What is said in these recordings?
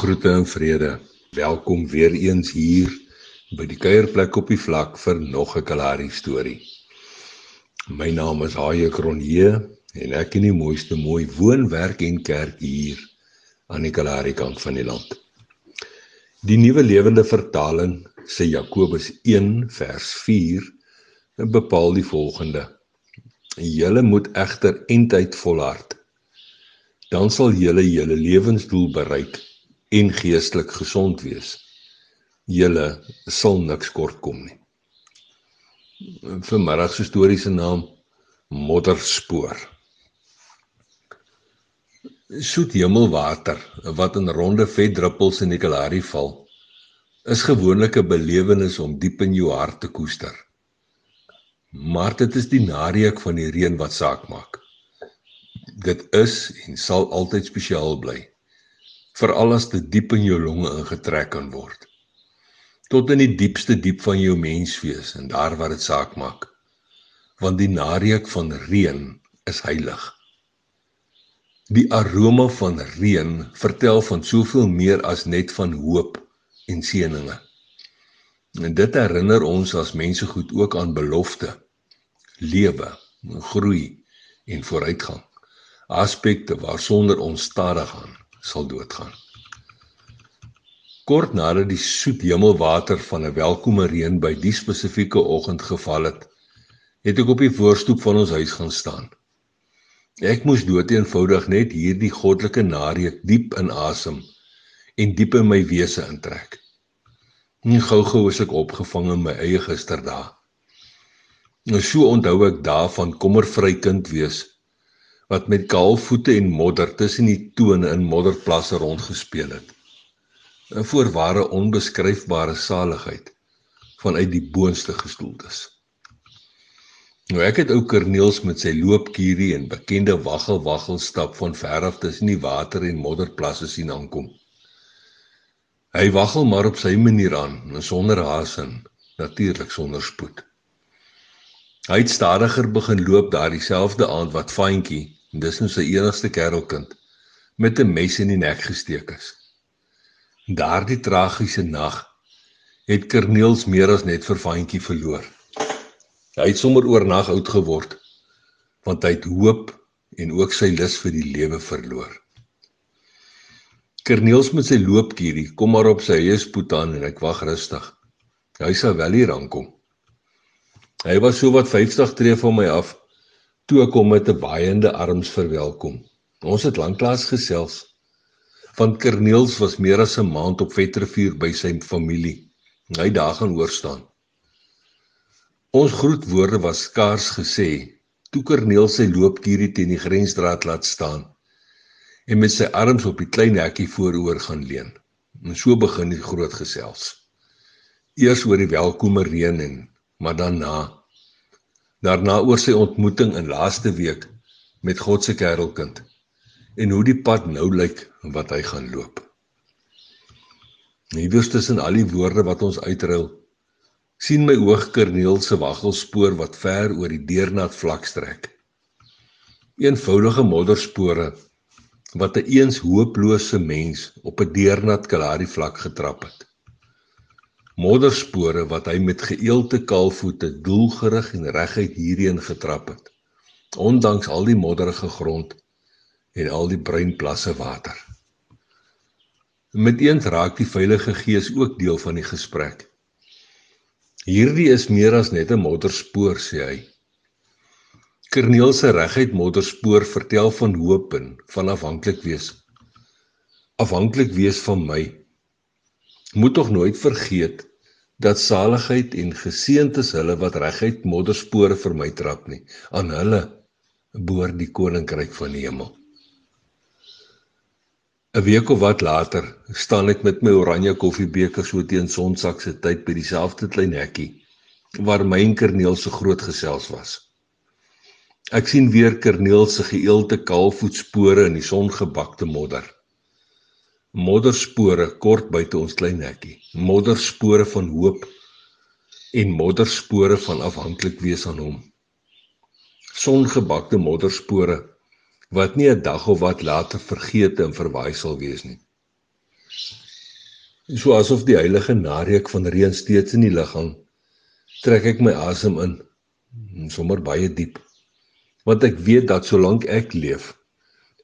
Groete en vrede. Welkom weer eens hier by die kuierplek op die vlak vir nog 'n Kalahari storie. My naam is Haie Kronje en ek in die mooiste mooi woonwerk en kerk hier aan die Kalahari kant van die land. Die nuwe lewende vertaling sê Jakobus 1 vers 4 bepaal die volgende: Julle moet egter eintyd volhard. Dan sal julle julle lewensdoel bereik en geestelik gesond wees. Julle sal niks kort kom nie. Vanmiddag se storie se naam Modderspoor. Soet hemelwater wat in ronde vet druppels in die Kalahari val, is gewoonlik 'n belewenis om diep in jou hart te koester. Maar dit is die nareuk van die reën wat saak maak. Dit is en sal altyd spesiaal bly veral as dit diep in jou longe ingetrek kan word. Tot in die diepste diep van jou menswees en daar waar dit saak maak. Want die nareuk van reën is heilig. Die aroma van reën vertel van soveel meer as net van hoop en seëninge. En dit herinner ons as mense goed ook aan belofte lewe groei en vooruitgang aspekte waarsonder ons stadig gaan sal doodgaan. Kort nadat die soet hemelwater van 'n welkome reën by die spesifieke oggend geval het, het ek op die voorstoep van ons huis gaan staan. Ek moes doeteenvoudig net hierdie goddelike nareuk diep inasem en diep in my wese intrek. Nie gou-gou is ek opgevang in my eie gisterdae. Nou so onthou ek daarvan kommervry kind wees wat met kaal voete en modder tussen die tone in modderplasse rondgespeel het. 'n Voorware onbeskryfbare saligheid vanuit die boonste gestoeltes. Nou ek het ou Corneels met sy loopkierie en bekende waggel waggel stap van ver af tussen die water en modderplasse sien aankom. Hy waggel maar op sy manier aan, sonder haas en natuurlik sonder spoed. Hy het stadiger begin loop daardie selfde aand wat Fantjie en dis nou sy enigste kerelkind met 'n mes in die nek gesteek is. Daardie tragiese nag het Kerniels meer as net vir Vantjie verloor. Hy het sommer oornag oud geword want hy het hoop en ook sy lus vir die lewe verloor. Kerniels met sy loopkierie kom maar op sy eie spoed aan en ek wag rustig. Hy sal wel hier aankom. Hy was so wat 50 tree van my af toe ek hom met 'n baaiende arms verwelkom. Ons het lanklaas gesels. Van Kerniels was meer as 'n maand op Vetrivier by sy familie. Hy daar gaan hoor staan. Ons groetwoorde was skaars gesê toe Kerniels sy loopkierie teen die grensdraad laat staan en met sy arms op die klein hekkie vooroor gaan leun. En so begin die groot gesels. Eers oor die welkome reën en maar daarna daarna oor sy ontmoeting in laaste week met God se kerelkind en hoe die pad nou lyk wat hy gaan loop. Niewers tussen al die woorde wat ons uitruil, sien my oog Kerneel se waggelspoor wat ver oor die deurnat vlak strek. Eenvoudige modderspore wat 'n eens hooplose mens op 'n deurnat Kalahari vlak getrap het modderspore wat hy met geëelte kaalvoete doelgerig en reguit hierheen getrap het ondanks al die modderige grond en al die bruin plasse water. Met eens raak die Heilige Gees ook deel van die gesprek. Hierdie is meer as net 'n modderspoor sê hy. Kerneel se reguit modderspoor vertel van hoop en van afhanklik wees. Afhanklik wees van my. Moet tog nooit vergeet dat saligheid en geseënd is hulle wat reguit modderspore vir my trap nie aan hulle behoort die koninkryk van die hemel. 'n week of wat later staan ek met my oranje koffiebeker so teen sonsak se tyd by dieselfde klein hekkie waar my en Kerneel se groot gesels was. Ek sien weer Kerneel se geëelte kaalvoetspore in die songebakte modder modderspore kort buite ons klein hekkie modderspore van hoop en modderspore van afhanklik wees aan hom songebakte modderspore wat nie 'n dag of wat later vergeet en verwaai sal wees nie So asof die heilige nareuk van reën steeds in die lug hang, trek ek my asem in, sommer baie diep. Want ek weet dat solank ek leef,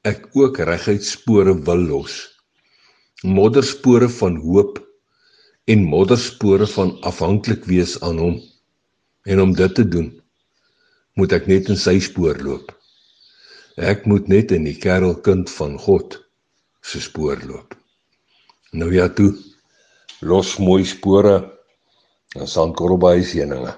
ek ook reguit spore wil los. Modderspore van hoop en modderspore van afhanklik wees aan hom. En om dit te doen, moet ek net in sy spoor loop. Ek moet net in die kerelkind van God se spoor loop. Nou ja toe los mooi spore. Dan staan korrelbaai seëninge.